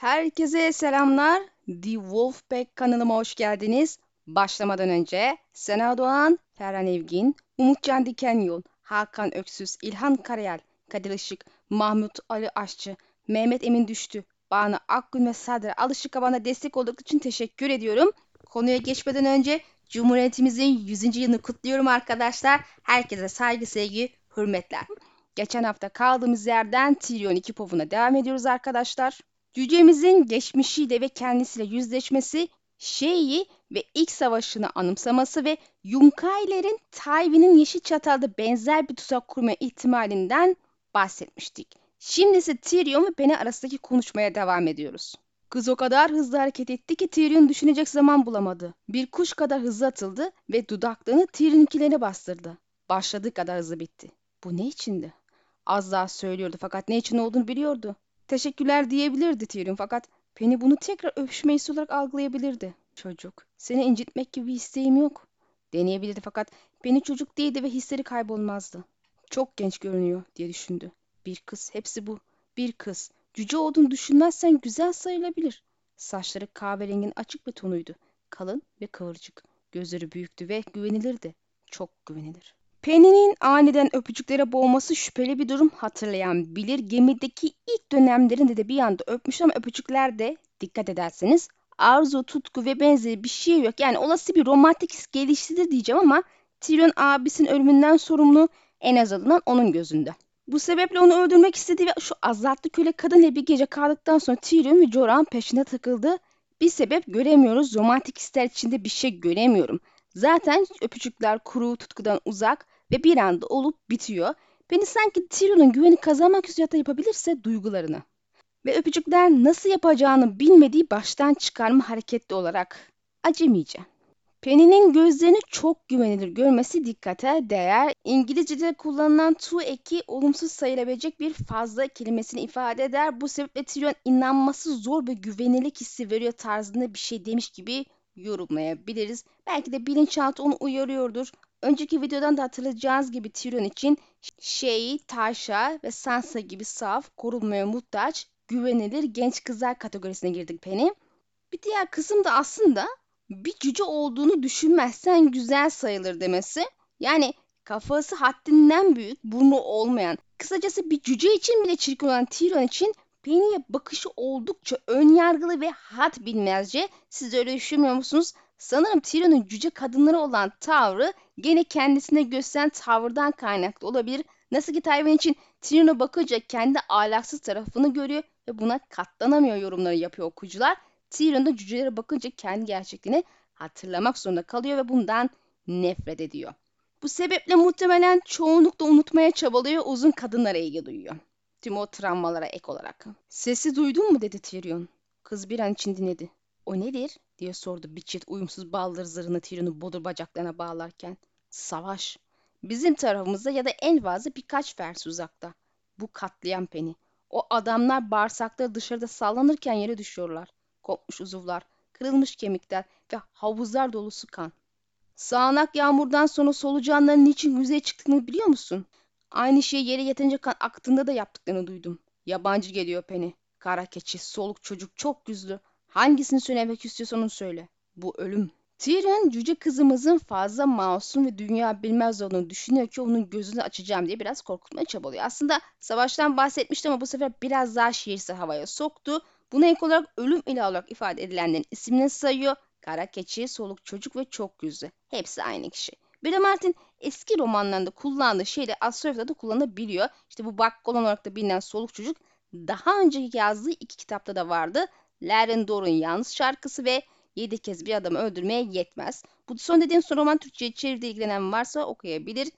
Herkese selamlar. The Wolfpack kanalıma hoş geldiniz. Başlamadan önce Sena Doğan, Ferhan Evgin, Umutcan Dikenyol, Hakan Öksüz, İlhan Karayel, Kadir Işık, Mahmut Ali Aşçı, Mehmet Emin Düştü, Banu Akgün ve Sadra Alışık'a bana destek oldukları için teşekkür ediyorum. Konuya geçmeden önce Cumhuriyetimizin 100. yılını kutluyorum arkadaşlar. Herkese saygı, sevgi, hürmetler. Geçen hafta kaldığımız yerden Tyrion 2 povuna devam ediyoruz arkadaşlar. Cücemizin geçmişiyle ve kendisiyle yüzleşmesi, şeyi ve ilk savaşını anımsaması ve Yunkailerin Tywin'in Yeşil Çatal'da benzer bir tuzak kurma ihtimalinden bahsetmiştik. Şimdi ise Tyrion ve Benny arasındaki konuşmaya devam ediyoruz. Kız o kadar hızlı hareket etti ki Tyrion düşünecek zaman bulamadı. Bir kuş kadar hızlı atıldı ve dudaklarını Tyrion'inkilerine bastırdı. Başladığı kadar hızlı bitti. Bu ne içindi? Az daha söylüyordu fakat ne için olduğunu biliyordu. Teşekkürler diyebilirdi Tyrion fakat Penny bunu tekrar öpüşme hissi olarak algılayabilirdi. Çocuk, seni incitmek gibi bir isteğim yok. Deneyebilirdi fakat Penny çocuk değildi ve hisleri kaybolmazdı. Çok genç görünüyor diye düşündü. Bir kız, hepsi bu. Bir kız. Cüce olduğunu düşünmezsen güzel sayılabilir. Saçları kahverengin açık bir tonuydu. Kalın ve kıvırcık. Gözleri büyüktü ve güvenilirdi. Çok güvenilir. Penny'nin aniden öpücüklere boğması şüpheli bir durum hatırlayan bilir. Gemideki ilk dönemlerinde de bir anda öpmüş ama öpücüklerde dikkat ederseniz arzu, tutku ve benzeri bir şey yok. Yani olası bir romantik geliştidir diyeceğim ama Tyrion abisinin ölümünden sorumlu en azından onun gözünde. Bu sebeple onu öldürmek istedi ve şu azatlı köle kadınla bir gece kaldıktan sonra Tyrion ve Jorah'ın peşine takıldı. Bir sebep göremiyoruz. Romantik ister içinde bir şey göremiyorum. Zaten öpücükler kuru, tutkudan uzak ve bir anda olup bitiyor. Beni sanki Tyrion'un güveni kazanmak üzere yapabilirse duygularını. Ve öpücükler nasıl yapacağını bilmediği baştan çıkarma hareketli olarak acemice. Penny'nin gözlerini çok güvenilir görmesi dikkate değer. İngilizce'de kullanılan to eki olumsuz sayılabilecek bir fazla kelimesini ifade eder. Bu sebeple Tyrion inanması zor ve güvenilik hissi veriyor tarzında bir şey demiş gibi yorumlayabiliriz. Belki de bilinçaltı onu uyarıyordur. Önceki videodan da hatırlayacağınız gibi Tyrion için şey, Tasha ve Sansa gibi saf, korunmaya muhtaç, güvenilir genç kızlar kategorisine girdik Penny. Bir diğer kısım da aslında bir cüce olduğunu düşünmezsen güzel sayılır demesi. Yani kafası haddinden büyük, burnu olmayan, kısacası bir cüce için bile çirkin olan Tyrion için Penny'e bakışı oldukça önyargılı ve had bilmezce. Siz öyle düşünmüyor musunuz? Sanırım Tyrion'un cüce kadınları olan tavrı gene kendisine gösteren tavırdan kaynaklı olabilir. Nasıl ki Tywin için Tyrion'a bakınca kendi ahlaksız tarafını görüyor ve buna katlanamıyor yorumları yapıyor okuyucular. Tyrion da cücelere bakınca kendi gerçekliğini hatırlamak zorunda kalıyor ve bundan nefret ediyor. Bu sebeple muhtemelen çoğunlukla unutmaya çabalıyor, uzun kadınlara ilgi duyuyor. Tüm o travmalara ek olarak. Sesi duydun mu dedi Tyrion. Kız bir an için dinledi. O nedir? diye sordu bir çift uyumsuz baldır zırhını Tyrion'un bodur bacaklarına bağlarken. Savaş. Bizim tarafımızda ya da en fazla birkaç fers uzakta. Bu katlayan peni. O adamlar bağırsakları dışarıda sallanırken yere düşüyorlar. Kopmuş uzuvlar, kırılmış kemikler ve havuzlar dolusu kan. Sağanak yağmurdan sonra solucanların niçin yüzeye çıktığını biliyor musun? Aynı şeyi yere yeterince kan aktığında da yaptıklarını duydum. Yabancı geliyor Penny. Kara keçi, soluk çocuk, çok güzlü. Hangisini söylemek istiyorsan onu söyle. Bu ölüm. Tyrion cüce kızımızın fazla masum ve dünya bilmez olduğunu düşünüyor ki onun gözünü açacağım diye biraz korkutmaya çabalıyor. Aslında savaştan bahsetmişti ama bu sefer biraz daha şiirsel havaya soktu. Buna ek olarak ölüm ile olarak ifade edilenlerin isimini sayıyor. Kara keçi, soluk çocuk ve çok yüzlü. Hepsi aynı kişi. De Martin eski romanlarında kullandığı şeyleri Astrolog'da da kullanabiliyor. İşte bu bakkal olarak da bilinen soluk çocuk daha önceki yazdığı iki kitapta da vardı. Laren Dor'un Yalnız şarkısı ve Yedi kez bir adamı öldürmeye yetmez. Bu son dediğim son roman Türkçe'ye çeviride ilgilenen varsa okuyabilir.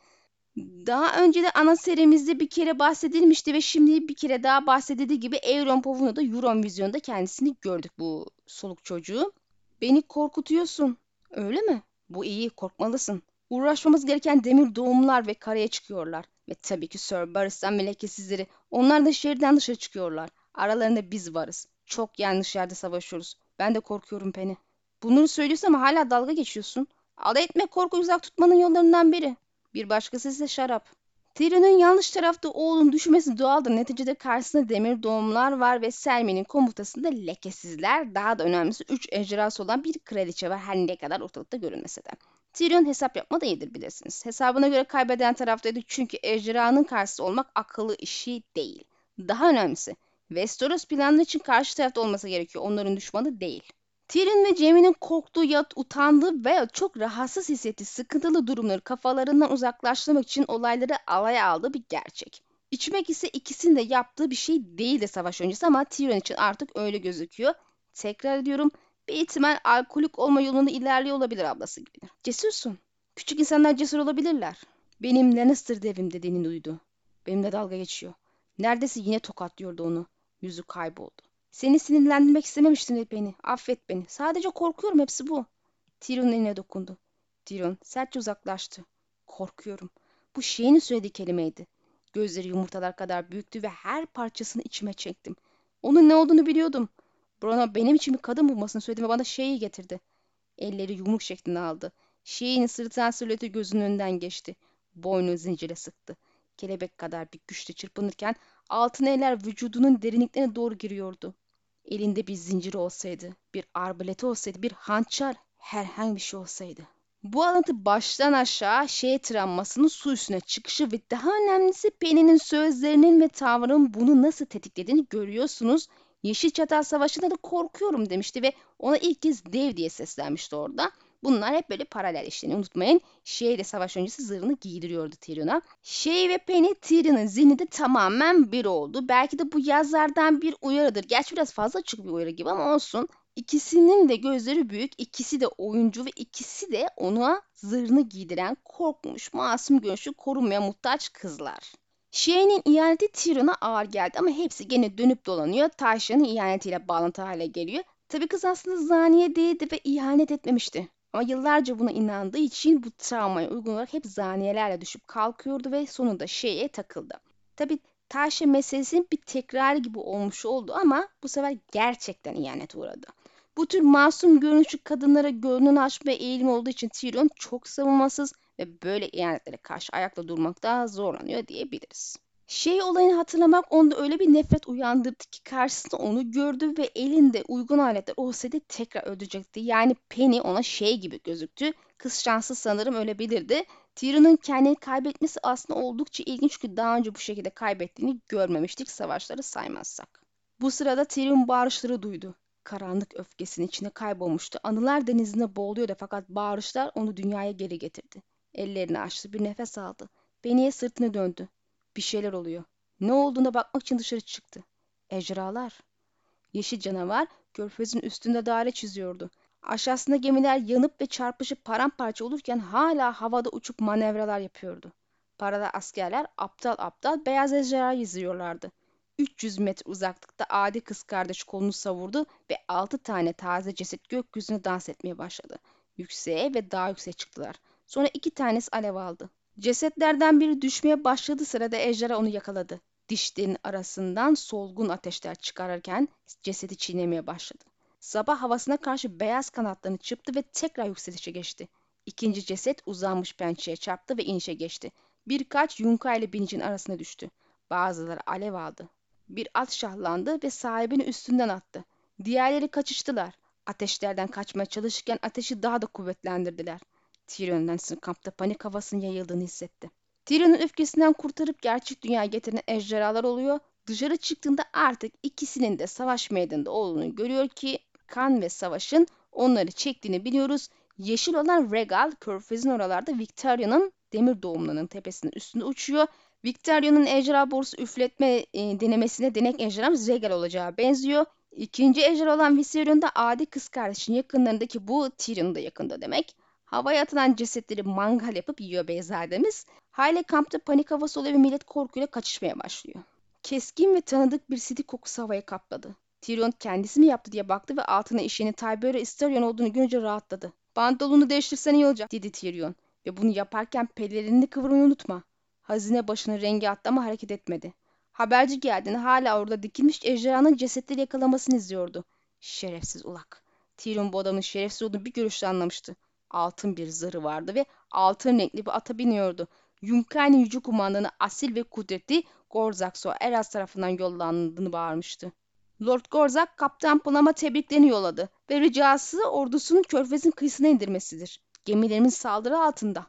Daha önce de ana serimizde bir kere bahsedilmişti ve şimdi bir kere daha bahsedildiği gibi Euron da Eurovision'da kendisini gördük bu soluk çocuğu. Beni korkutuyorsun. Öyle mi? Bu iyi, korkmalısın. Uğraşmamız gereken demir doğumlar ve karaya çıkıyorlar. Ve tabii ki Sir Barristan melekesizleri. Onlar da şehirden dışarı çıkıyorlar. Aralarında biz varız. Çok yanlış yerde savaşıyoruz. Ben de korkuyorum Penny. Bunları söylüyorsun ama hala dalga geçiyorsun. Alay etmek korku uzak tutmanın yollarından biri. Bir başkası ise şarap. Tyrion'un yanlış tarafta oğlun düşmesi doğaldır. Neticede karşısında demir doğumlar var ve Selmy'nin komutasında lekesizler. Daha da önemlisi 3 ejderhası olan bir kraliçe var her ne kadar ortalıkta görünmese de. Tyrion hesap yapmada iyidir bilirsiniz. Hesabına göre kaybeden taraftaydı çünkü ejderhanın karşısı olmak akıllı işi değil. Daha önemlisi Westeros planları için karşı tarafta olması gerekiyor. Onların düşmanı değil. Tyrion ve Jaime'nin korktuğu ya utandığı veya çok rahatsız hissettiği sıkıntılı durumları kafalarından uzaklaştırmak için olayları alaya aldığı bir gerçek. İçmek ise ikisinin de yaptığı bir şey değildi savaş öncesi ama Tyrion için artık öyle gözüküyor. Tekrar ediyorum bir ihtimal alkolik olma yolunda ilerliyor olabilir ablası gibi. Cesursun. Küçük insanlar cesur olabilirler. Benim Lannister devim dediğini duydu. Benimle dalga geçiyor. Neredeyse yine tokatlıyordu onu. Yüzü kayboldu. Seni sinirlendirmek istememiştim beni. Affet beni. Sadece korkuyorum hepsi bu. Tyrion'un eline dokundu. Tyrion sertçe uzaklaştı. Korkuyorum. Bu şeyin söylediği kelimeydi. Gözleri yumurtalar kadar büyüktü ve her parçasını içime çektim. Onun ne olduğunu biliyordum. Bruno benim için bir kadın bulmasını söyledi ve bana şeyi getirdi. Elleri yumruk şeklinde aldı. Şeyin sırtıdan silüeti gözünün önünden geçti. Boynu zincire sıktı. Kelebek kadar bir güçle çırpınırken altın eller vücudunun derinliklerine doğru giriyordu. Elinde bir zincir olsaydı, bir arbaleti olsaydı, bir hançer, herhangi bir şey olsaydı. Bu alıntı baştan aşağı şeye travmasının su üstüne çıkışı ve daha önemlisi Penny'nin sözlerinin ve tavrının bunu nasıl tetiklediğini görüyorsunuz. Yeşil Çatal Savaşı'nda da korkuyorum demişti ve ona ilk kez dev diye seslenmişti orada. Bunlar hep böyle paralel işlerini unutmayın. Şey de savaş öncesi zırhını giydiriyordu Tyrion'a. Şey ve Penny Tyrion'un zihninde tamamen bir oldu. Belki de bu yazlardan bir uyarıdır. Gerçi biraz fazla açık bir uyarı gibi ama olsun. İkisinin de gözleri büyük, ikisi de oyuncu ve ikisi de ona zırhını giydiren korkmuş, masum görünüşlü, korunmaya muhtaç kızlar. Şeyh'in ihaneti Tyrion'a ağır geldi ama hepsi gene dönüp dolanıyor. Taşya'nın ihanetiyle bağlantı hale geliyor. Tabi kız aslında zaniye değildi ve ihanet etmemişti. Ama yıllarca buna inandığı için bu travmaya uygun olarak hep zaniyelerle düşüp kalkıyordu ve sonunda şeye takıldı. Tabi Taşya meselesinin bir tekrarı gibi olmuş oldu ama bu sefer gerçekten ihanet uğradı. Bu tür masum görünüşlü kadınlara gönlünü açmaya eğilim olduğu için Tyrion çok savunmasız ve böyle ihanetlere karşı ayakta durmakta zorlanıyor diyebiliriz. Şey olayını hatırlamak onda öyle bir nefret uyandırdı ki karşısında onu gördü ve elinde uygun aletler olsaydı tekrar öldürecekti. Yani Penny ona şey gibi gözüktü. Kız şansı sanırım ölebilirdi. Tyrion'un kendini kaybetmesi aslında oldukça ilginç çünkü daha önce bu şekilde kaybettiğini görmemiştik savaşları saymazsak. Bu sırada Tyrion bağırışları duydu. Karanlık öfkesinin içine kaybolmuştu. Anılar denizinde boğuluyordu fakat bağırışlar onu dünyaya geri getirdi. Ellerini açtı, bir nefes aldı. Penny'e sırtını döndü. Bir şeyler oluyor. Ne olduğuna bakmak için dışarı çıktı. Ejderhalar. Yeşil canavar körfezin üstünde daire çiziyordu. Aşağısında gemiler yanıp ve çarpışıp paramparça olurken hala havada uçup manevralar yapıyordu. Parada askerler aptal aptal beyaz ejderha izliyorlardı. 300 metre uzaklıkta adi kız kardeş kolunu savurdu ve 6 tane taze ceset gökyüzüne dans etmeye başladı. Yükseğe ve daha yükseğe çıktılar. Sonra iki tanesi alev aldı. Cesetlerden biri düşmeye başladığı sırada ejderha onu yakaladı. Dişlerin arasından solgun ateşler çıkarırken cesedi çiğnemeye başladı. Sabah havasına karşı beyaz kanatlarını çırptı ve tekrar yükselişe geçti. İkinci ceset uzanmış pençeye çarptı ve inişe geçti. Birkaç yunka ile binicin arasına düştü. Bazıları alev aldı. Bir at şahlandı ve sahibini üstünden attı. Diğerleri kaçıştılar. Ateşlerden kaçmaya çalışırken ateşi daha da kuvvetlendirdiler. Tyrion'dan kampta panik havasının yayıldığını hissetti. Tyrion'un öfkesinden kurtarıp gerçek dünyaya getiren ejderhalar oluyor. Dışarı çıktığında artık ikisinin de savaş meydanında olduğunu görüyor ki kan ve savaşın onları çektiğini biliyoruz. Yeşil olan Regal, Körfez'in oralarda Victoria'nın demir doğumlarının tepesinin üstünde uçuyor. Victoria'nın ejderha borusu üfletme e, denemesine denek ejderhamız Regal olacağı benziyor. İkinci ejderha olan Viserion da adi kız kardeşinin yakınlarındaki bu Tyrion'un da yakında demek. Havaya atılan cesetleri mangal yapıp yiyor beyzademiz. Hayli kampta panik havası oluyor ve millet korkuyla kaçışmaya başlıyor. Keskin ve tanıdık bir sidik kokusu havaya kapladı. Tyrion kendisi mi yaptı diye baktı ve altına işini Tiberius Istarion olduğunu görünce rahatladı. Pantolonu değiştirsen iyi olacak dedi Tyrion. Ve bunu yaparken pelerinini kıvırmayı unutma. Hazine başının rengi attı ama hareket etmedi. Haberci geldiğinde hala orada dikilmiş ejderhanın cesetleri yakalamasını izliyordu. Şerefsiz ulak. Tyrion bu adamın şerefsiz olduğunu bir görüşte anlamıştı. Altın bir zırhı vardı ve altın renkli bir ata biniyordu. Yunkai'nin yüce kumandanı asil ve kudretli Gorzakso Eras tarafından yollandığını bağırmıştı. Lord Gorzak Kaptan Plam'a tebriklerini yolladı ve ricası ordusunun körfezin kıyısına indirmesidir. Gemilerimiz saldırı altında.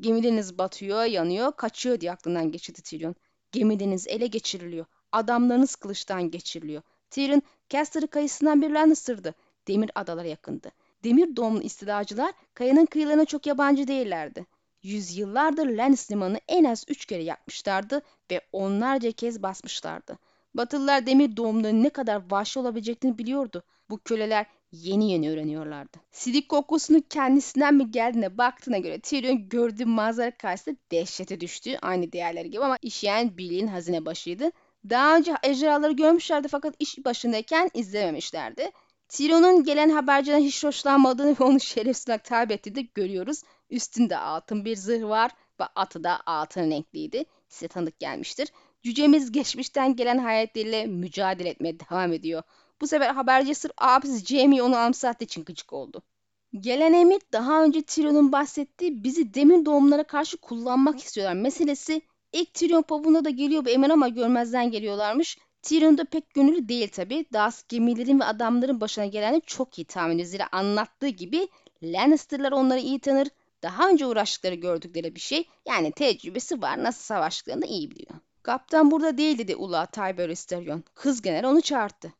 Gemileriniz batıyor, yanıyor, kaçıyor diye aklından geçirdi Tyrion. Gemileriniz ele geçiriliyor. Adamlarınız kılıçtan geçiriliyor. Tyrion, Caster'ı kayısından bir Lannister'dı. Demir adalara yakındı. Demir doğumlu istilacılar kayanın kıyılarına çok yabancı değillerdi. Yüzyıllardır Lannister limanını en az üç kere yakmışlardı ve onlarca kez basmışlardı. Batılılar demir doğumluların ne kadar vahşi olabileceklerini biliyordu. Bu köleler yeni yeni öğreniyorlardı. Sidik kokusunu kendisinden mi geldiğine baktığına göre Tyrion gördüğü manzara karşısında dehşete düştü. Aynı diğerleri gibi ama işleyen Billy'in hazine başıydı. Daha önce ejderhaları görmüşlerdi fakat iş başındayken izlememişlerdi. Tyrion'un gelen haberciden hiç hoşlanmadığını ve onu şerefsiz olarak tabi de görüyoruz. Üstünde altın bir zırh var ve atı da altın renkliydi. Size tanıdık gelmiştir. Cücemiz geçmişten gelen hayatleriyle mücadele etmeye devam ediyor. Bu sefer haberci sırf abisi Jamie onu anımsattığı için gıcık oldu. Gelen emir daha önce Tyrion'un bahsettiği bizi demir doğumlara karşı kullanmak istiyorlar meselesi ilk Tyrion pabuğuna da geliyor bu emir ama görmezden geliyorlarmış. Tyrion da pek gönüllü değil tabi. Dağız gemilerin ve adamların başına gelenleri çok iyi tahmin ediyor. Anlattığı gibi Lannister'lar onları iyi tanır. Daha önce uğraştıkları gördükleri bir şey. Yani tecrübesi var. Nasıl savaştıklarını iyi biliyor. Kaptan burada değil dedi Ula Tyberius Sterion. Kız genel onu çağırdı.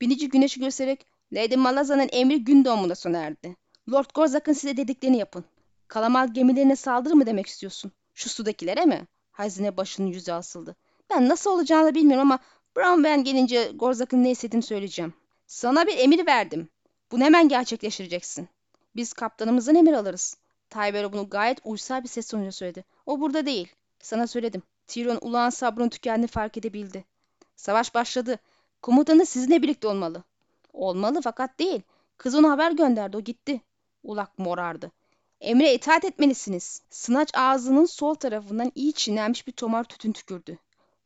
Binici güneşi göstererek Lady Malazan'ın emri gün doğumunda sona erdi. Lord Gorzak'ın size dediklerini yapın. Kalamal gemilerine saldırı mı demek istiyorsun? Şu sudakilere mi? Hazine başının yüzü asıldı. Ben nasıl olacağını bilmiyorum ama Brown ben gelince Gorzak'ın ne istediğini söyleyeceğim. Sana bir emir verdim. Bunu hemen gerçekleştireceksin. Biz kaptanımızdan emir alırız. Tybero bunu gayet uysal bir ses tonuyla söyledi. O burada değil. Sana söyledim. Tyrion ulağın sabrını tükendiğini fark edebildi. Savaş başladı. Komutanı sizinle birlikte olmalı. Olmalı fakat değil. Kız ona haber gönderdi o gitti. Ulak morardı. Emre itaat etmelisiniz. Sınaç ağzının sol tarafından iyi çiğnenmiş bir tomar tütün tükürdü.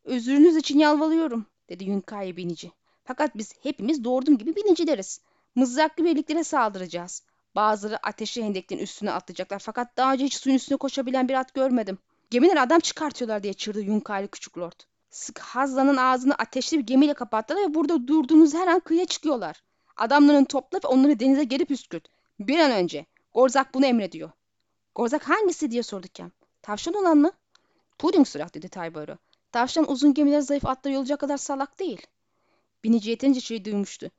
Özürünüz için yalvarıyorum dedi Yunkai binici. Fakat biz hepimiz doğurdum gibi binicileriz. Mızraklı birliklere saldıracağız. Bazıları ateşli hendeklerin üstüne atlayacaklar fakat daha önce hiç suyun üstüne koşabilen bir at görmedim. Gemiler adam çıkartıyorlar diye çığırdı Yunkai'li küçük lord. Sık Hazla'nın ağzını ateşli bir gemiyle kapattılar ve burada durduğunuz her an kıyıya çıkıyorlar. Adamların topla ve onları denize geri püskürt. Bir an önce. Gorzak bunu emrediyor. Gorzak hangisi diye sordu Kem. Tavşan olan mı? Pudding surat dedi Tybero. Tavşan uzun gemiler zayıf atları yolacak kadar salak değil. Binici yeterince şey duymuştu.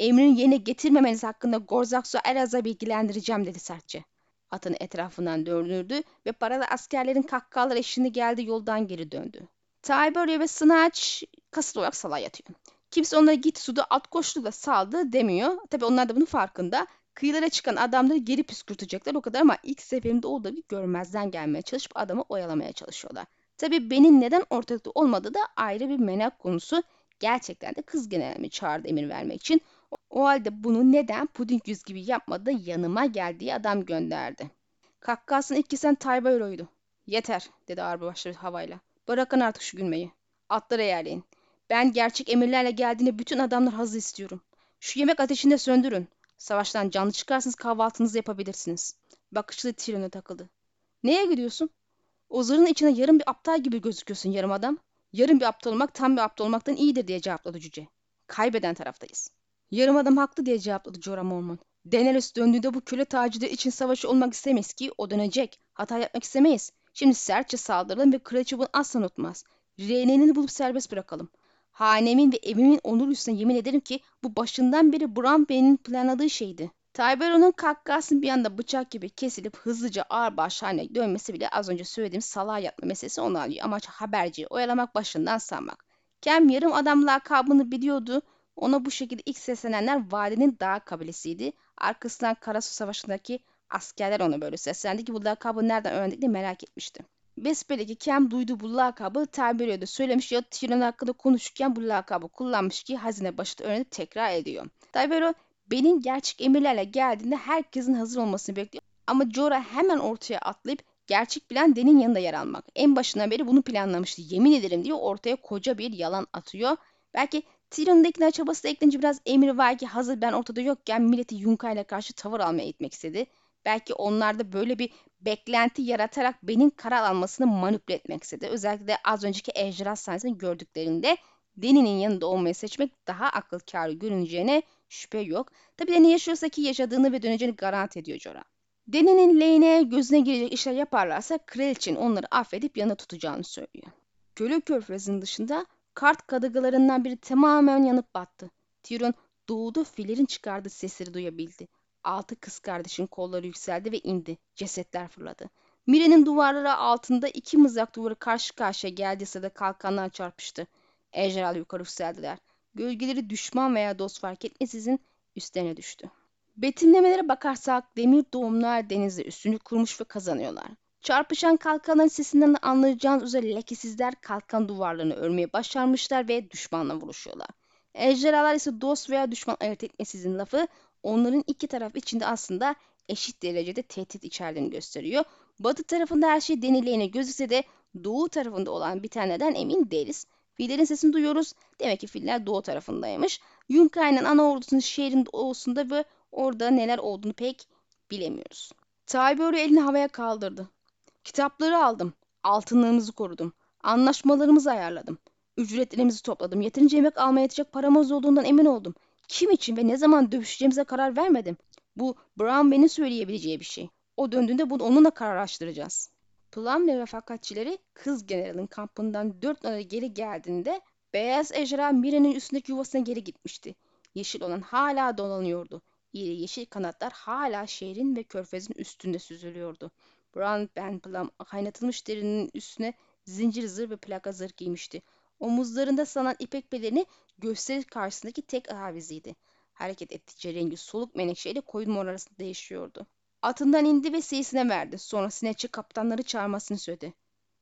Emrini yerine getirmemeniz hakkında Gorzaksu Eraz'a bilgilendireceğim dedi sertçe. Atın etrafından döndürdü ve paralı askerlerin kahkahalar eşliğinde geldiği yoldan geri döndü. Tiberius ve Snatch kasıt olarak sala yatıyor. Kimse onlara git suda at koştu da saldı demiyor. Tabi onlar da bunun farkında. Kıyılara çıkan adamları geri püskürtecekler o kadar ama ilk seferinde olduğu gibi görmezden gelmeye çalışıp adamı oyalamaya çalışıyorlar. Tabi benim neden ortalıkta olmadığı da ayrı bir merak konusu. Gerçekten de kız generalimi çağırdı emir vermek için. O halde bunu neden puding yüz gibi yapmadı yanıma geldiği adam gönderdi. Kakkasın kesen Taybayro'ydu. Yeter dedi ağırbaşlı havayla. Bırakın artık şu gülmeyi. Atlara yerleyin. Ben gerçek emirlerle geldiğinde bütün adamlar hazır istiyorum. Şu yemek ateşinde söndürün. Savaştan canlı çıkarsınız kahvaltınızı yapabilirsiniz. Bakışlı Tyrion'a takıldı. Neye gidiyorsun? O zırhın içine yarım bir aptal gibi gözüküyorsun yarım adam. Yarım bir aptal olmak tam bir aptal olmaktan iyidir diye cevapladı cüce. Kaybeden taraftayız. Yarım adam haklı diye cevapladı Jorah Mormon. Daenerys döndüğünde bu köle tacide için savaşı olmak istemeyiz ki o dönecek. Hata yapmak istemeyiz. Şimdi sertçe saldıralım ve kraliçe bunu asla unutmaz. Reyne'ni bulup serbest bırakalım. Hanemin ve evimin onur üstüne yemin ederim ki bu başından beri Bran Bey'in planladığı şeydi. Tyberon'un kakkasının bir anda bıçak gibi kesilip hızlıca ağır baş haline dönmesi bile az önce söylediğim salağa yatma meselesi onu alıyor. Amaç haberciyi oyalamak başından sanmak. Kem yarım adam lakabını biliyordu. Ona bu şekilde ilk seslenenler vadinin dağ kabilesiydi. Arkasından Karasu Savaşı'ndaki askerler ona böyle seslendi ki bu lakabı nereden öğrendiklerini merak etmişti. Besbelli Kem duydu bu lakabı tabiriyle söylemiş ya Tyrion hakkında konuşurken bu lakabı kullanmış ki hazine başında öğrenip tekrar ediyor. Tybero benim gerçek emirlerle geldiğinde herkesin hazır olmasını bekliyor. Ama Jorah hemen ortaya atlayıp gerçek bilen Den'in yanında yer almak. En başından beri bunu planlamıştı. Yemin ederim diyor ortaya koca bir yalan atıyor. Belki Tyrion'un ikna çabası da eklenince biraz emir var ki hazır ben ortada yokken milleti Yunka ile karşı tavır almaya itmek istedi. Belki onlarda böyle bir beklenti yaratarak benim karar almasını manipüle etmek istedi. Özellikle de az önceki ejderha sahnesini gördüklerinde Deni'nin yanında olmayı seçmek daha akıl kârı görüneceğine şüphe yok. Tabii Deni yaşıyorsa ki yaşadığını ve döneceğini garanti ediyor Jorah. Deni'nin lehine gözüne girecek işler yaparlarsa kraliçenin onları affedip yanına tutacağını söylüyor. Gölü körfezinin dışında kart kadırgalarından biri tamamen yanıp battı. Tyrion doğuda fillerin çıkardığı sesleri duyabildi. Altı kız kardeşin kolları yükseldi ve indi. Cesetler fırladı. Mire'nin duvarları altında iki mızrak duvarı karşı karşıya geldiği sırada kalkanlar çarpıştı. Ejderhalar yukarı yükseldiler. Gölgeleri düşman veya dost fark etmesizin üstlerine düştü. Betimlemelere bakarsak demir doğumlar denizde üstünlük kurmuş ve kazanıyorlar. Çarpışan kalkanların sesinden de anlayacağınız üzere lekesizler kalkan duvarlarını örmeye başarmışlar ve düşmanla vuruşuyorlar. Ejderhalar ise dost veya düşman ayırt etmesizin lafı onların iki taraf içinde aslında eşit derecede tehdit içerdiğini gösteriyor. Batı tarafında her şey denileyine gözükse de doğu tarafında olan bitenlerden emin değiliz. Fillerin sesini duyuyoruz. Demek ki filler doğu tarafındaymış. Yunkai'nin ana ordusunun şehrin doğusunda ve orada neler olduğunu pek bilemiyoruz. Tybur elini havaya kaldırdı. Kitapları aldım. Altınlarımızı korudum. Anlaşmalarımızı ayarladım. Ücretlerimizi topladım. Yeterince yemek almaya yetecek paramız olduğundan emin oldum. Kim için ve ne zaman dövüşeceğimize karar vermedim. Bu Brown Ben'in söyleyebileceği bir şey. O döndüğünde bunu onunla kararlaştıracağız. Plum ve refakatçileri kız generalin kampından dört adı geri geldiğinde beyaz ejderha Mire'nin üstündeki yuvasına geri gitmişti. Yeşil olan hala dolanıyordu. İri yeşil kanatlar hala şehrin ve körfezin üstünde süzülüyordu. Brown Ben Plum kaynatılmış derinin üstüne zincir zırh ve plaka zırh giymişti. Omuzlarında sanan ipek pelerini gösteri karşısındaki tek aviziydi. Hareket ettikçe rengi soluk menekşeyle koyun mor arasında değişiyordu. Atından indi ve seyisine verdi. Sonra sineçi kaptanları çağırmasını söyledi.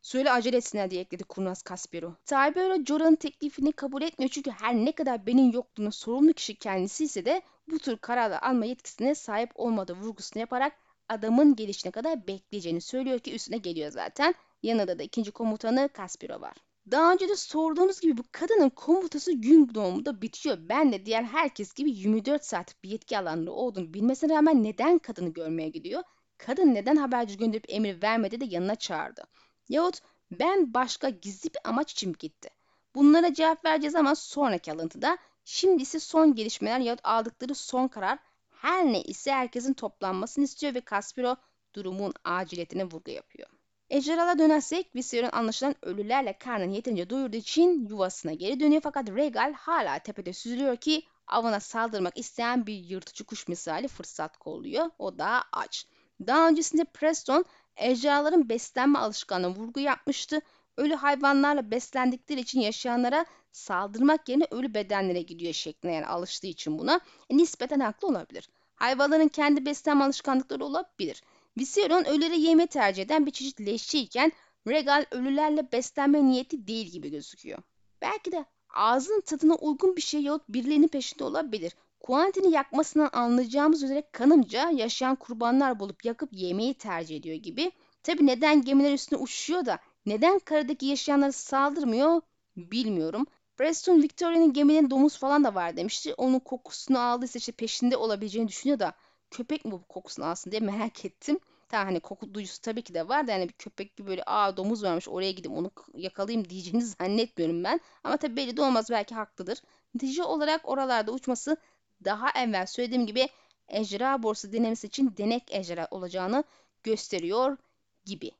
Söyle acele etsinler diye ekledi kurnaz Kaspero. Tybero Jorah'ın teklifini kabul etmiyor çünkü her ne kadar benim yokluğuna sorumlu kişi kendisi ise de bu tür kararlar alma yetkisine sahip olmadığı vurgusunu yaparak adamın gelişine kadar bekleyeceğini söylüyor ki üstüne geliyor zaten. Yanında da ikinci komutanı Kaspero var. Daha önce de sorduğumuz gibi bu kadının komutası gün doğumunda bitiyor. Ben de diğer herkes gibi 24 saat bir yetki alanında olduğunu bilmesine rağmen neden kadını görmeye gidiyor? Kadın neden haberci gönderip emir vermedi de yanına çağırdı? Yahut ben başka gizli bir amaç için gitti? Bunlara cevap vereceğiz ama sonraki alıntıda. Şimdi ise son gelişmeler yahut aldıkları son karar her ne ise herkesin toplanmasını istiyor ve Kaspiro durumun aciliyetine vurgu yapıyor. Ejderhala dönersek Viserion anlaşılan ölülerle karnını yeterince doyurduğu için yuvasına geri dönüyor fakat Regal hala tepede süzülüyor ki avına saldırmak isteyen bir yırtıcı kuş misali fırsat kolluyor. O da aç. Daha öncesinde Preston ejderhaların beslenme alışkanlığına vurgu yapmıştı. Ölü hayvanlarla beslendikleri için yaşayanlara saldırmak yerine ölü bedenlere gidiyor şeklinde yani alıştığı için buna e, nispeten haklı olabilir. Hayvanların kendi beslenme alışkanlıkları olabilir. Viserion ölüleri yeme tercih eden bir çeşit leşçiyken Regal ölülerle beslenme niyeti değil gibi gözüküyor. Belki de ağzın tadına uygun bir şey yahut birilerinin peşinde olabilir. Quentin'i yakmasından anlayacağımız üzere kanımca yaşayan kurbanlar bulup yakıp yemeyi tercih ediyor gibi. Tabi neden gemiler üstüne uçuşuyor da neden karadaki yaşayanlara saldırmıyor bilmiyorum. Preston Victoria'nın geminin domuz falan da var demişti. Onun kokusunu aldıysa işte peşinde olabileceğini düşünüyor da köpek mi bu kokusunu alsın diye merak ettim. Tamam hani koku duyusu tabii ki de var da yani bir köpek gibi böyle aa domuz varmış oraya gideyim onu yakalayayım diyeceğini zannetmiyorum ben. Ama tabii belli de olmaz belki haklıdır. Netice olarak oralarda uçması daha evvel söylediğim gibi ejderha borsu denemesi için denek ejderha olacağını gösteriyor gibi.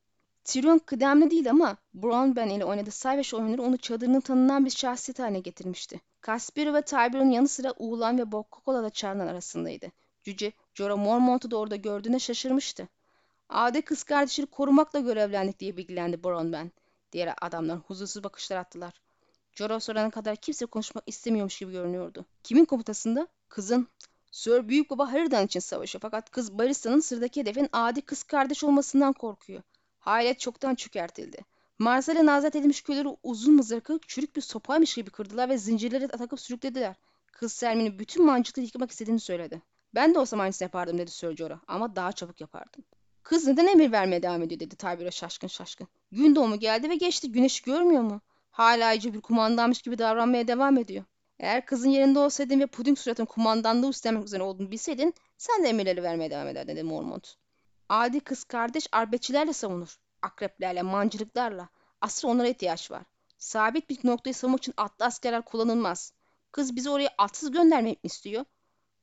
Tyrion kıdemli değil ama Bronn Ben ile oynadığı Sayveş oyunları onu çadırının tanınan bir şahsiyet haline getirmişti. Caspero ve Tyburn'un yanı sıra Uğulan ve Bokkokola da çağrılan arasındaydı. Cüce Jorah Mormont'u da orada gördüğüne şaşırmıştı. Ade kız kardeşini korumakla görevlendik diye bilgilendi Bronn Ben. Diğer adamlar huzursuz bakışlar attılar. Jorah sorana kadar kimse konuşmak istemiyormuş gibi görünüyordu. Kimin komutasında? Kızın. Sir Büyük Baba Harry'dan için savaşıyor fakat kız Barista'nın sıradaki hedefin adi kız kardeş olmasından korkuyor. Hayalet çoktan çökertildi. Marsal'e nazet edilmiş köyleri uzun mızrakı çürük bir sopaymış gibi kırdılar ve zincirleri takıp sürüklediler. Kız Selmin'in bütün mancılığı yıkmak istediğini söyledi. Ben de olsam aynısını yapardım dedi Sir ama daha çabuk yapardım. Kız neden emir vermeye devam ediyor dedi Tybura şaşkın şaşkın. Gün doğumu geldi ve geçti. Güneşi görmüyor mu? Hala iyice bir kumandanmış gibi davranmaya devam ediyor. Eğer kızın yerinde olsaydın ve puding suratın kumandanlığı üstlenmek üzere olduğunu bilseydin sen de emirleri vermeye devam ederdin dedi Mormont. Adi kız kardeş arbetçilerle savunur. Akreplerle, mancılıklarla. Asıl onlara ihtiyaç var. Sabit bir noktayı savunmak için atlı askerler kullanılmaz. Kız bizi oraya atsız göndermek mi istiyor?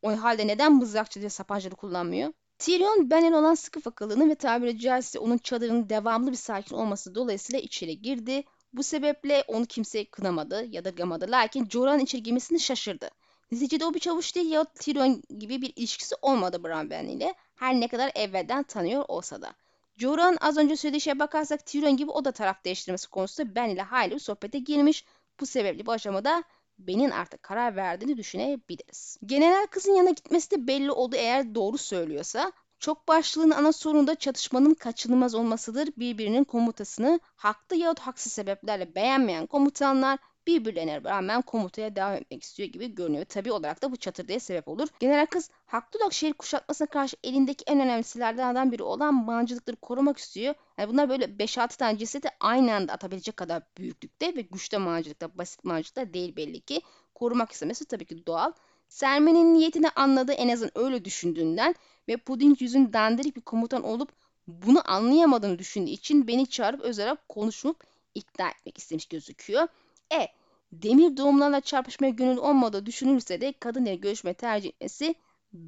O halde neden mızrakçı ve sapancıları kullanmıyor? Tyrion Ben'el olan sıkı fakılığını ve tabiri caizse onun çadırının devamlı bir sakin olması dolayısıyla içeri girdi. Bu sebeple onu kimse kınamadı ya da gamadı. Lakin Jorah'ın içeri girmesini şaşırdı. Neticede o bir çavuş değil ya Tyrion gibi bir ilişkisi olmadı Bran Ben ile. Her ne kadar evvelden tanıyor olsa da. Jorah'ın az önce söylediği şeye bakarsak Tyrion gibi o da taraf değiştirmesi konusunda Ben ile hayli sohbete girmiş. Bu sebeple bu aşamada Ben'in artık karar verdiğini düşünebiliriz. General kızın yanına gitmesi de belli oldu eğer doğru söylüyorsa. Çok başlığın ana sorunu da çatışmanın kaçınılmaz olmasıdır. Birbirinin komutasını haklı yahut haksız sebeplerle beğenmeyen komutanlar birbirlerine rağmen komutaya devam etmek istiyor gibi görünüyor. Tabi olarak da bu çatırdaya sebep olur. General kız haklı olarak şehir kuşatmasına karşı elindeki en önemli silahlardan biri olan mancılıkları korumak istiyor. Yani bunlar böyle 5-6 tane cesedi aynı anda atabilecek kadar büyüklükte ve güçte mancılıkta, basit mancılıkta değil belli ki. Korumak istemesi tabii ki doğal. Sermen'in niyetini anladığı en azından öyle düşündüğünden ve puding yüzün dandirik bir komutan olup bunu anlayamadığını düşündüğü için beni çağırıp özel konuşup ikna etmek istemiş gözüküyor. E, demir doğumlarla çarpışmaya gönül olmadığı düşünülürse de kadın ile görüşme tercih etmesi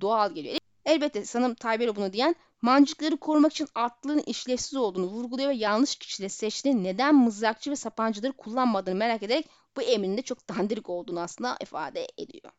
doğal geliyor. Elbette sanırım Taybero bunu diyen mancıkları korumak için atlığın işlevsiz olduğunu vurguluyor ve yanlış kişiyle seçtiğini neden mızrakçı ve sapancıları kullanmadığını merak ederek bu emrin de çok dandirik olduğunu aslında ifade ediyor.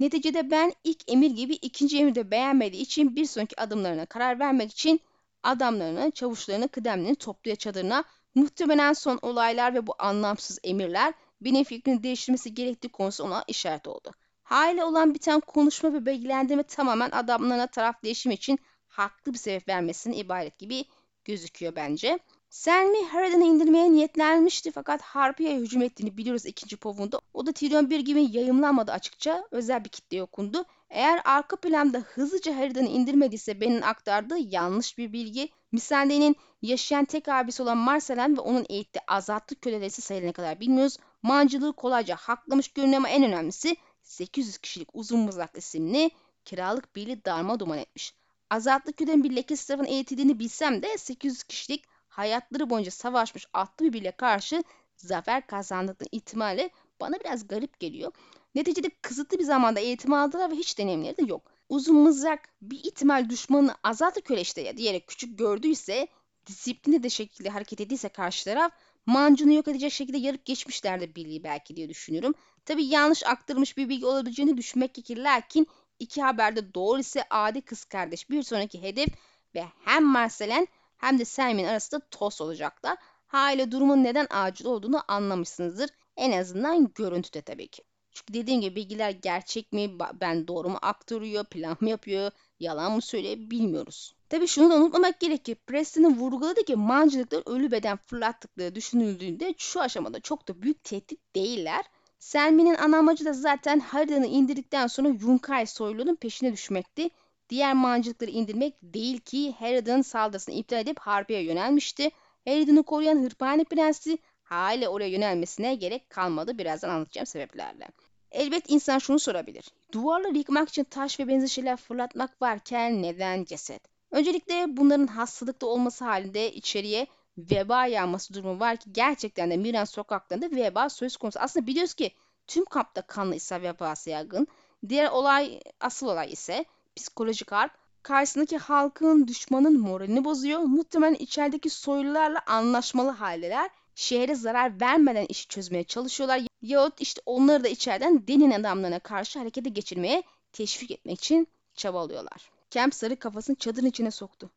Neticede ben ilk emir gibi ikinci emirde beğenmediği için bir sonraki adımlarına karar vermek için adamlarını, çavuşlarını, kıdemlerini topluya çadırına muhtemelen son olaylar ve bu anlamsız emirler benim fikrini değiştirmesi gerektiği konusu ona işaret oldu. Hale olan biten konuşma ve bilgilendirme tamamen adamlarına taraf değişim için haklı bir sebep vermesine ibaret gibi gözüküyor bence. Selmy Harridan'ı indirmeye niyetlenmişti fakat Harpy'ye hücum ettiğini biliyoruz ikinci povunda. O da Tyrion bir gibi yayımlanmadı açıkça. Özel bir kitleye okundu. Eğer arka planda hızlıca Harridan'ı indirmediyse benim aktardığı yanlış bir bilgi. Missandei'nin yaşayan tek abisi olan Marcelen ve onun eğittiği azatlı kölelesi sayılana kadar bilmiyoruz. Mancılığı kolayca haklamış görünüyor ama en önemlisi 800 kişilik uzun mızrak isimli kiralık birliği darma duman etmiş. Azatlı kölenin bir lekesi tarafından eğitildiğini bilsem de 800 kişilik hayatları boyunca savaşmış atlı bir birliğe karşı zafer kazandıkları ihtimali bana biraz garip geliyor. Neticede kısıtlı bir zamanda eğitim aldılar ve hiç deneyimleri de yok. Uzun mızrak bir ihtimal düşmanını azatlı köle işte ya diyerek küçük gördüyse, disiplinli de şekilde hareket ediyse karşı taraf mancunu yok edecek şekilde yarıp geçmişlerdi birliği belki diye düşünüyorum. Tabi yanlış aktarılmış bir bilgi olabileceğini düşünmek gerekir. Lakin iki haberde doğru ise adi kız kardeş bir sonraki hedef ve hem Marcelen hem de Selmin arasında tost olacaklar. Haliyle durumun neden acil olduğunu anlamışsınızdır. En azından görüntüde tabii ki. Çünkü dediğim gibi bilgiler gerçek mi, ben doğru mu aktarıyor, plan mı yapıyor, yalan mı söylüyor bilmiyoruz. Tabii şunu da unutmamak gerekir. Preston'ın vurguladı ki mancılıklar ölü beden fırlattıkları düşünüldüğünde şu aşamada çok da büyük tehdit değiller. Selmi'nin ana amacı da zaten haritanı indirdikten sonra Yunkay soylunun peşine düşmekti. Diğer mancılıkları indirmek değil ki Harridan'ın saldırısını iptal edip Harpi'ye yönelmişti. Harridan'ı koruyan Hırpani Prensi hala oraya yönelmesine gerek kalmadı birazdan anlatacağım sebeplerle. Elbet insan şunu sorabilir. Duvarları yıkmak için taş ve benzer şeyler fırlatmak varken neden ceset? Öncelikle bunların hastalıkta olması halinde içeriye veba yağması durumu var ki gerçekten de Miran sokaklarında veba söz konusu. Aslında biliyoruz ki tüm kampta kanlı ise vebası yaygın. Diğer olay, asıl olay ise psikolojik harp. Karşısındaki halkın düşmanın moralini bozuyor. Muhtemelen içerideki soylularla anlaşmalı haldeler. Şehre zarar vermeden işi çözmeye çalışıyorlar. Yahut işte onları da içeriden denin adamlarına karşı harekete geçirmeye teşvik etmek için çabalıyorlar. Kemp sarı kafasını çadırın içine soktu.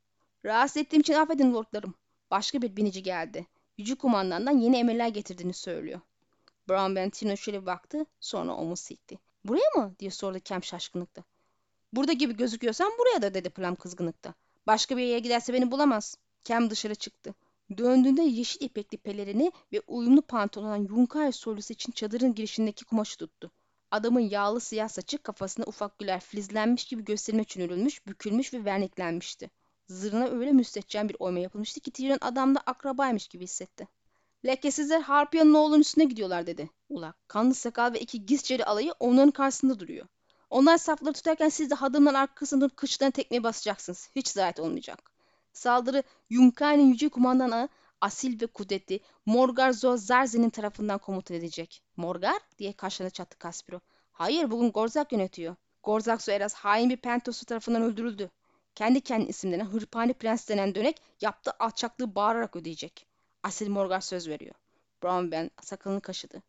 Rahatsız ettiğim için affedin lordlarım. Başka bir binici geldi. Yücü kumandandan yeni emirler getirdiğini söylüyor. Brown Bentino şöyle baktı sonra omuz silkti. Buraya mı diye sordu Kemp şaşkınlıkla. Burada gibi gözüküyorsan buraya da dedi Plum kızgınlıkta. Başka bir yere giderse beni bulamaz. Kem dışarı çıktı. Döndüğünde yeşil ipekli pelerini ve uyumlu pantolonun Yunkay soylusu için çadırın girişindeki kumaşı tuttu. Adamın yağlı siyah saçı kafasına ufak güler filizlenmiş gibi gösterime çünürülmüş, bükülmüş ve verniklenmişti. Zırhına öyle müstehcen bir oyma yapılmıştı ki Tyrion adamda akrabaymış gibi hissetti. Lekesizler Harpya'nın oğlunun üstüne gidiyorlar dedi. Ulak, kanlı sakal ve iki gizçeri alayı onların karşısında duruyor. Onlar safları tutarken siz de hadımların arkasında durup kıçlarına tekmeye basacaksınız. Hiç zayiat olmayacak. Saldırı Yunkai'nin yüce kumandanı asil ve kudretli Morgar Zozarzi'nin tarafından komuta edilecek. Morgar diye kaşlarını çattı Kaspiro. Hayır bugün Gorzak yönetiyor. Gorzak Soeras hain bir pentosu tarafından öldürüldü. Kendi kendi isimlerine Hırpani Prens denen dönek yaptığı alçaklığı bağırarak ödeyecek. Asil Morgar söz veriyor. Brown Ben sakalını kaşıdı.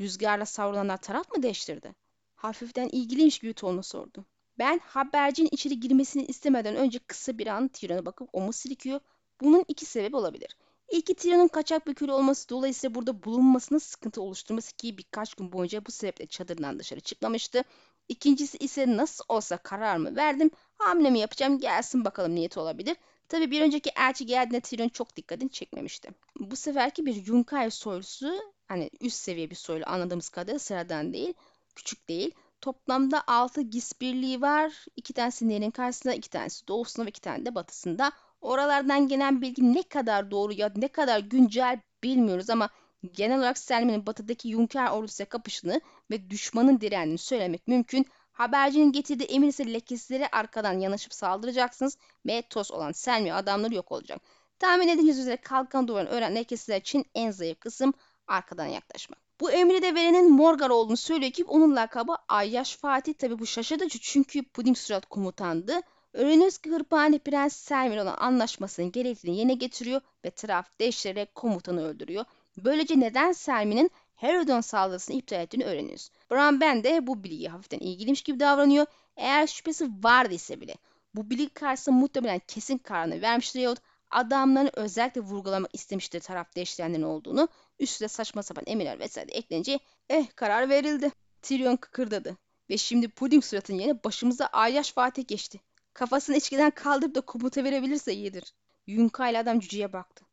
Rüzgarla savrulanlar taraf mı değiştirdi? Hafiften ilgiliymiş gibi tonla sordu. Ben habercinin içeri girmesini istemeden önce kısa bir an Tyrion'a bakıp omuz silikiyor. Bunun iki sebebi olabilir. İlki Tyrion'un kaçak bir köle olması dolayısıyla burada bulunmasının sıkıntı oluşturması ki birkaç gün boyunca bu sebeple çadırından dışarı çıkmamıştı. İkincisi ise nasıl olsa kararımı verdim. Hamlemi yapacağım gelsin bakalım niyeti olabilir. Tabi bir önceki elçi geldiğinde Tyrion çok dikkatini çekmemişti. Bu seferki bir Yunkai soylusu hani üst seviye bir soylu anladığımız kadarıyla sıradan değil, küçük değil. Toplamda 6 gis birliği var. İki tanesi nerin karşısında, iki tanesi doğusunda ve iki tane de batısında. Oralardan gelen bilgi ne kadar doğru ya ne kadar güncel bilmiyoruz ama genel olarak Selmi'nin batıdaki Yunker ordusuyla kapışını ve düşmanın direndiğini söylemek mümkün. Habercinin getirdiği emir ise lekesizlere arkadan yanaşıp saldıracaksınız ve toz olan Selmi adamları yok olacak. Tahmin edildiğiniz üzere kalkan duvarını öğren lekesizler için en zayıf kısım arkadan yaklaşmak. Bu emri de verenin Morgar olduğunu söylüyor ki onun lakabı Ayyaş Fatih. Tabi bu şaşırtıcı çünkü Puding Surat komutandı. Öğreniyoruz ki Hırpani Prens Selmin olan anlaşmasının gerektiğini yerine getiriyor ve taraf değiştirerek komutanı öldürüyor. Böylece neden Selmin'in Herodon saldırısını iptal ettiğini öğreniyoruz. Bran Ben de bu bilgiye hafiften ilgiliymiş gibi davranıyor. Eğer şüphesi vardıysa bile bu bilgi karşısında muhtemelen kesin kararını vermiştir yahut adamlarını özellikle vurgulamak istemiştir taraf değiştirenlerin olduğunu. Üstüne saçma sapan emirler vesaire eklenince eh karar verildi. Tyrion kıkırdadı. Ve şimdi puding suratın yerine başımıza Ayyaş Fatih geçti. Kafasını içkiden kaldırıp da komuta verebilirse iyidir. Yunka ile adam cüceye baktı.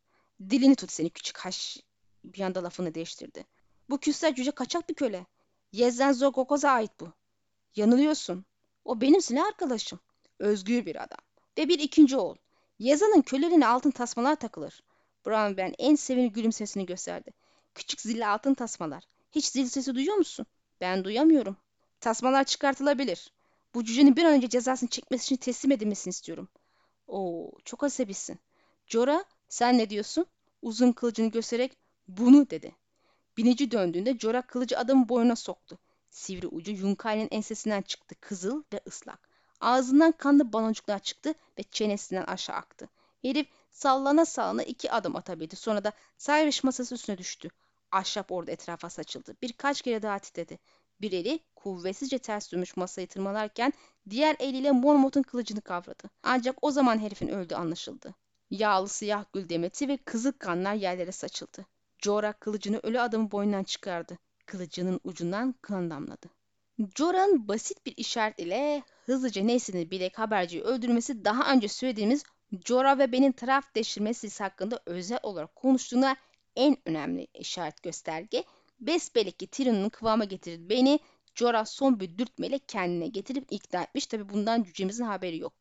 Dilini tut seni küçük haş. Bir anda lafını değiştirdi. Bu küster cüce kaçak bir köle. Yezen Zogogoz'a ait bu. Yanılıyorsun. O benim silah arkadaşım. Özgür bir adam. Ve bir ikinci oğul. Yazanın kölelerine altın tasmalar takılır. Brown Ben en sevimli gülümsesini gösterdi. Küçük zilli altın tasmalar. Hiç zil sesi duyuyor musun? Ben duyamıyorum. Tasmalar çıkartılabilir. Bu cücenin bir an önce cezasını çekmesi için teslim edilmesini istiyorum. Oo, çok asabisin. Jora, sen ne diyorsun? Uzun kılıcını göstererek bunu dedi. Binici döndüğünde Jora kılıcı adamın boynuna soktu. Sivri ucu Yunkai'nin ensesinden çıktı, kızıl ve ıslak. Ağzından kanlı baloncuklar çıktı ve çenesinden aşağı aktı. Herif sallana sallana iki adım atabildi. Sonra da Cyrus masası üstüne düştü. Ahşap orada etrafa saçıldı. Birkaç kere daha titredi. Bir eli kuvvetsizce ters dönmüş masayı tırmalarken diğer eliyle Mormont'un kılıcını kavradı. Ancak o zaman herifin öldüğü anlaşıldı. Yağlı siyah gül demeti ve kızıl kanlar yerlere saçıldı. Jorah kılıcını ölü adamın boynundan çıkardı. Kılıcının ucundan kan damladı. Jorah'ın basit bir işaret ile hızlıca Neyse'nin bilek haberciyi öldürmesi daha önce söylediğimiz Jorah ve benim taraf değiştirmesi hakkında özel olarak konuştuğuna en önemli işaret gösterge. Besbelli ki Tyrion'un kıvama getirdi beni Jorah son bir dürtmeyle kendine getirip ikna etmiş. Tabi bundan cücemizin haberi yok.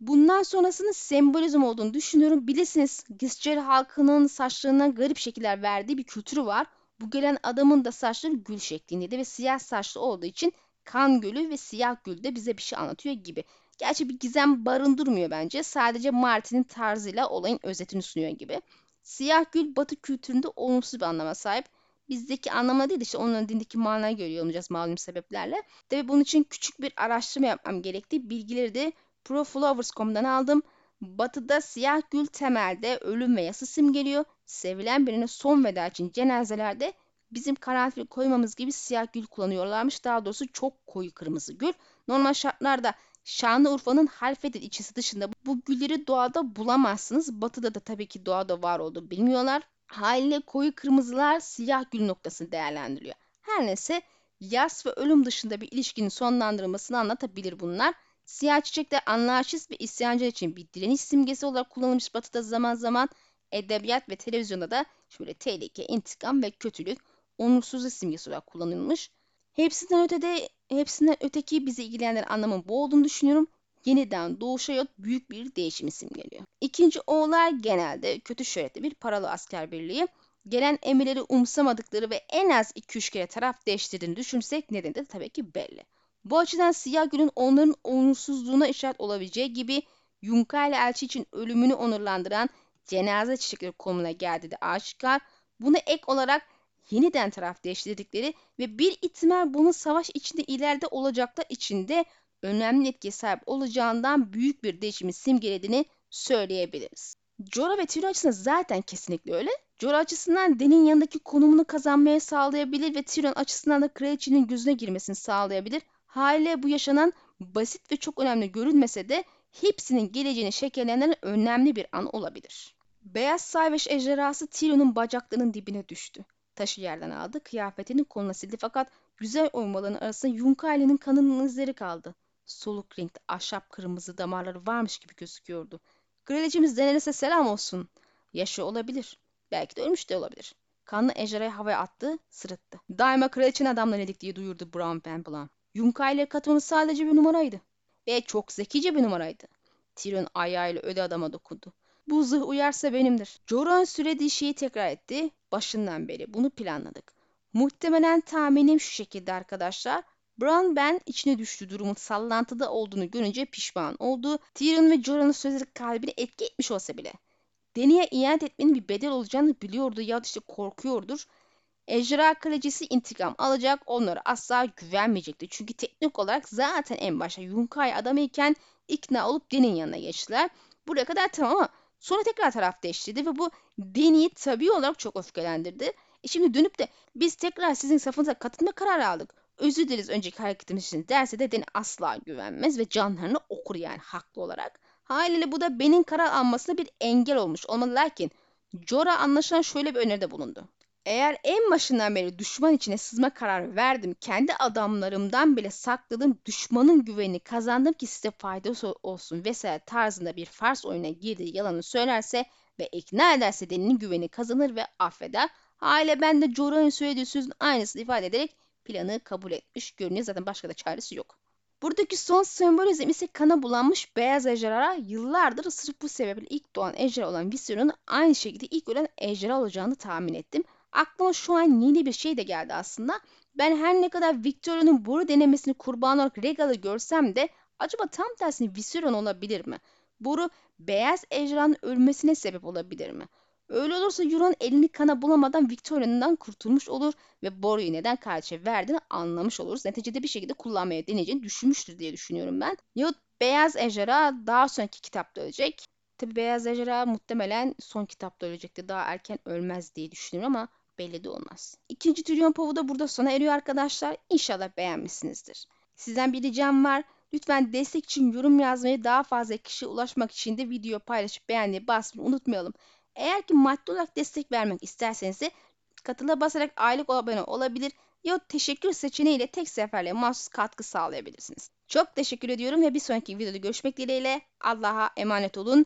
Bundan sonrasının sembolizm olduğunu düşünüyorum. Bilirsiniz Giscel halkının saçlarından garip şekiller verdiği bir kültürü var. Bu gelen adamın da saçları gül şeklindeydi ve siyah saçlı olduğu için kan gölü ve siyah gül de bize bir şey anlatıyor gibi. Gerçi bir gizem barındırmıyor bence. Sadece Martin'in tarzıyla olayın özetini sunuyor gibi. Siyah gül batı kültüründe olumsuz bir anlama sahip. Bizdeki anlamına değil işte onun dindeki manaya göre yorumlayacağız malum sebeplerle. Tabi bunun için küçük bir araştırma yapmam gerekti. Bilgileri de Proflowers.com'dan aldım. Batıda siyah gül temelde ölüm ve yası simgeliyor. Sevilen birine son veda için cenazelerde bizim karanfil koymamız gibi siyah gül kullanıyorlarmış. Daha doğrusu çok koyu kırmızı gül. Normal şartlarda Şanlıurfa'nın Halfeti ilçesi dışında bu gülleri doğada bulamazsınız. Batıda da tabii ki doğada var olduğu bilmiyorlar. Haliyle koyu kırmızılar siyah gül noktasını değerlendiriyor. Her neyse yas ve ölüm dışında bir ilişkinin sonlandırılmasını anlatabilir bunlar. Siyah çiçekler anarşist ve isyancı için bir direniş simgesi olarak kullanılmış batıda zaman zaman edebiyat ve televizyonda da şöyle tehlike, intikam ve kötülük, onursuzluk simgesi olarak kullanılmış. Hepsinden ötede, hepsinden öteki bizi ilgilendiren anlamın bu olduğunu düşünüyorum. Yeniden doğuşa yot büyük bir değişimi simgeliyor. İkinci oğullar genelde kötü şöhretli bir paralı asker birliği. Gelen emirleri umsamadıkları ve en az 2-3 kere taraf değiştirdiğini düşünsek nedeni de tabii ki belli. Bu açıdan siyah gülün onların olumsuzluğuna işaret olabileceği gibi Yunka ile elçi için ölümünü onurlandıran cenaze çiçekleri konumuna geldi de aşikar. Buna ek olarak yeniden taraf değiştirdikleri ve bir ihtimal bunun savaş içinde ileride olacaklar içinde önemli etkiye sahip olacağından büyük bir değişimi simgelediğini söyleyebiliriz. Jorah ve Tyrion açısından zaten kesinlikle öyle. Jorah açısından Den'in yanındaki konumunu kazanmaya sağlayabilir ve Tyrion açısından da kraliçenin gözüne girmesini sağlayabilir. Haliyle bu yaşanan basit ve çok önemli görünmese de hepsinin geleceğini şekillendiren önemli bir an olabilir. Beyaz Sayveş ejderhası Tyrion'un bacaklarının dibine düştü. Taşı yerden aldı, kıyafetini koluna sildi fakat güzel oymaların arasında Yunkaile'nin kanının izleri kaldı. Soluk renkli ahşap kırmızı damarları varmış gibi gözüküyordu. Kraliçemiz Daenerys'e selam olsun. Yaşı olabilir. Belki de ölmüş de olabilir. Kanlı ejderhayı havaya attı, sırıttı. Daima kraliçenin adamları edik diye duyurdu Brown Pemblan. Yunkaile'ye katılması sadece bir numaraydı. Ve çok zekice bir numaraydı. Tyrion ayağıyla öde adama dokundu. Bu zırh uyarsa benimdir. Jorah'ın söylediği şeyi tekrar etti. Başından beri bunu planladık. Muhtemelen tahminim şu şekilde arkadaşlar. Bran ben içine düştüğü durumun sallantıda olduğunu görünce pişman oldu. Tyrion ve Jorah'ın sözleri kalbini etki etmiş olsa bile. Deni'ye ihanet etmenin bir bedel olacağını biliyordu ya da işte korkuyordur. Ejderha Kraliçesi intikam alacak, onlara asla güvenmeyecekti. Çünkü teknik olarak zaten en başta Yunkai adamıyken ikna olup Deni'nin yanına geçtiler. Buraya kadar tamam ama sonra tekrar taraf değiştirdi ve bu Deni'yi tabii olarak çok öfkelendirdi. E şimdi dönüp de biz tekrar sizin safınıza katılma kararı aldık. Özür dileriz önceki hareketimiz için derse de Deni asla güvenmez ve canlarını okur yani haklı olarak. Haliyle bu da Ben'in karar almasına bir engel olmuş olmalı lakin Jorah anlaşılan şöyle bir öneride bulundu. Eğer en başından beri düşman içine sızma kararı verdim, kendi adamlarımdan bile sakladığım düşmanın güvenini kazandım ki size faydası olsun vesaire tarzında bir fars oyuna girdiği yalanı söylerse ve ikna ederse Deni'nin güveni kazanır ve affeder. Hale ben de Jorah'ın söylediği sözün aynısını ifade ederek planı kabul etmiş görünüyor. Zaten başka da çaresi yok. Buradaki son sembolizm ise kana bulanmış beyaz ejderha yıllardır sırf bu sebeple ilk doğan ejderha olan Viserion aynı şekilde ilk ölen ejderha olacağını tahmin ettim. Aklıma şu an yeni bir şey de geldi aslında. Ben her ne kadar Victoria'nın boru denemesini kurban olarak Regal'ı görsem de acaba tam tersine Viserion olabilir mi? Boru beyaz ejderhanın ölmesine sebep olabilir mi? Öyle olursa Euron elini kana bulamadan Victoria'dan kurtulmuş olur ve Boru'yu neden kardeşe verdiğini anlamış oluruz. Neticede bir şekilde kullanmaya deneyeceğini düşünmüştür diye düşünüyorum ben. Yahut Beyaz Ejderha daha sonraki kitapta ölecek. Tabi Beyaz Ejderha muhtemelen son kitapta ölecekti. Daha erken ölmez diye düşünüyorum ama belli de olmaz. İkinci Trilyon Povu da burada sona eriyor arkadaşlar. İnşallah beğenmişsinizdir. Sizden bir ricam var. Lütfen destek için yorum yazmayı daha fazla kişiye ulaşmak için de video paylaşıp beğenmeyi basmayı unutmayalım. Eğer ki maddi olarak destek vermek isterseniz de katıla basarak aylık abone olabilir ya teşekkür seçeneğiyle tek seferle mahsus katkı sağlayabilirsiniz. Çok teşekkür ediyorum ve bir sonraki videoda görüşmek dileğiyle Allah'a emanet olun.